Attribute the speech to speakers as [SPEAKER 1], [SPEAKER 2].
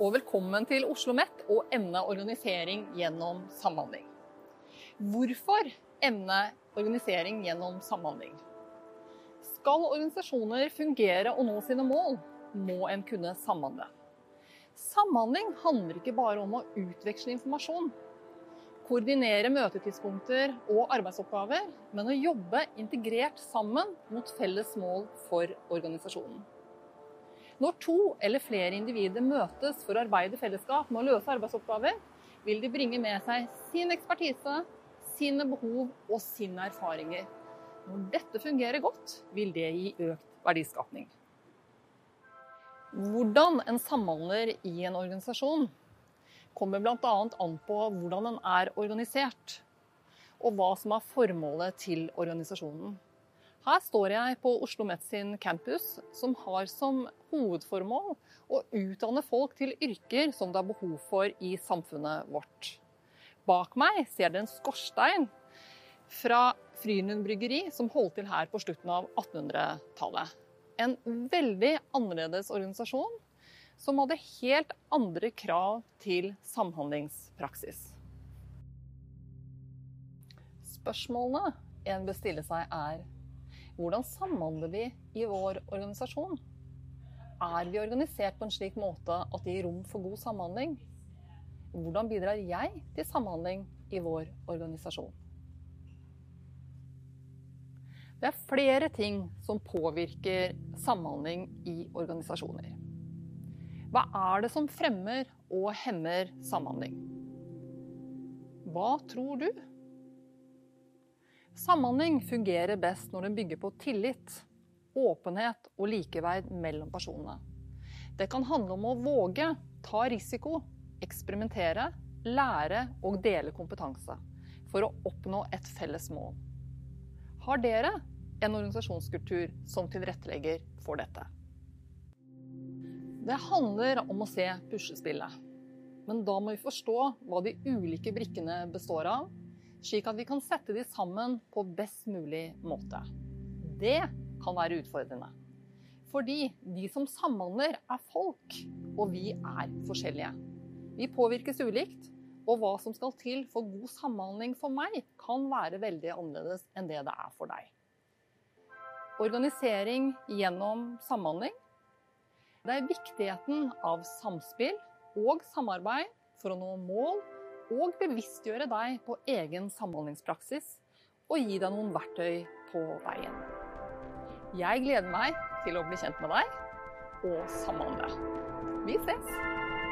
[SPEAKER 1] og velkommen til Oslo OsloMet og emnet organisering gjennom samhandling. Hvorfor emnet organisering gjennom samhandling? Skal organisasjoner fungere og nå sine mål, må en kunne samhandle. Samhandling handler ikke bare om å utveksle informasjon, koordinere møtetidspunkter og arbeidsoppgaver, men å jobbe integrert sammen mot felles mål for organisasjonen. Når to eller flere individer møtes for å arbeide i fellesskap med å løse arbeidsoppgaver, vil de bringe med seg sin ekspertise, sine behov og sine erfaringer. Når dette fungerer godt, vil det gi økt verdiskapning. Hvordan en samhandler i en organisasjon kommer bl.a. an på hvordan den er organisert, og hva som er formålet til organisasjonen. Her står jeg på Oslo Met sin campus, som har som hovedformål å utdanne folk til yrker som det er behov for i samfunnet vårt. Bak meg ser dere en skorstein fra Frynlund bryggeri, som holdt til her på slutten av 1800-tallet. En veldig annerledes organisasjon som hadde helt andre krav til samhandlingspraksis. Spørsmålene en bør stille seg er hvordan samhandler vi i vår organisasjon? Er vi organisert på en slik måte at det gir rom for god samhandling? Hvordan bidrar jeg til samhandling i vår organisasjon? Det er flere ting som påvirker samhandling i organisasjoner. Hva er det som fremmer og hemmer samhandling? Hva tror du? Samhandling fungerer best når den bygger på tillit, åpenhet og likeverd mellom personene. Det kan handle om å våge, ta risiko, eksperimentere, lære og dele kompetanse for å oppnå et felles mål. Har dere en organisasjonskultur som tilrettelegger for dette? Det handler om å se puslespillet. Men da må vi forstå hva de ulike brikkene består av, slik at vi kan sette de sammen på best mulig måte. Det kan være utfordrende. Fordi de som samhandler, er folk, og vi er forskjellige. Vi påvirkes ulikt, og hva som skal til for god samhandling for meg, kan være veldig annerledes enn det det er for deg. Organisering gjennom samhandling. Det er viktigheten av samspill og samarbeid for å nå mål og bevisstgjøre deg på egen samhandlingspraksis og gi deg noen verktøy på veien. Jeg gleder meg til å bli kjent med deg og samhandle. Vi ses!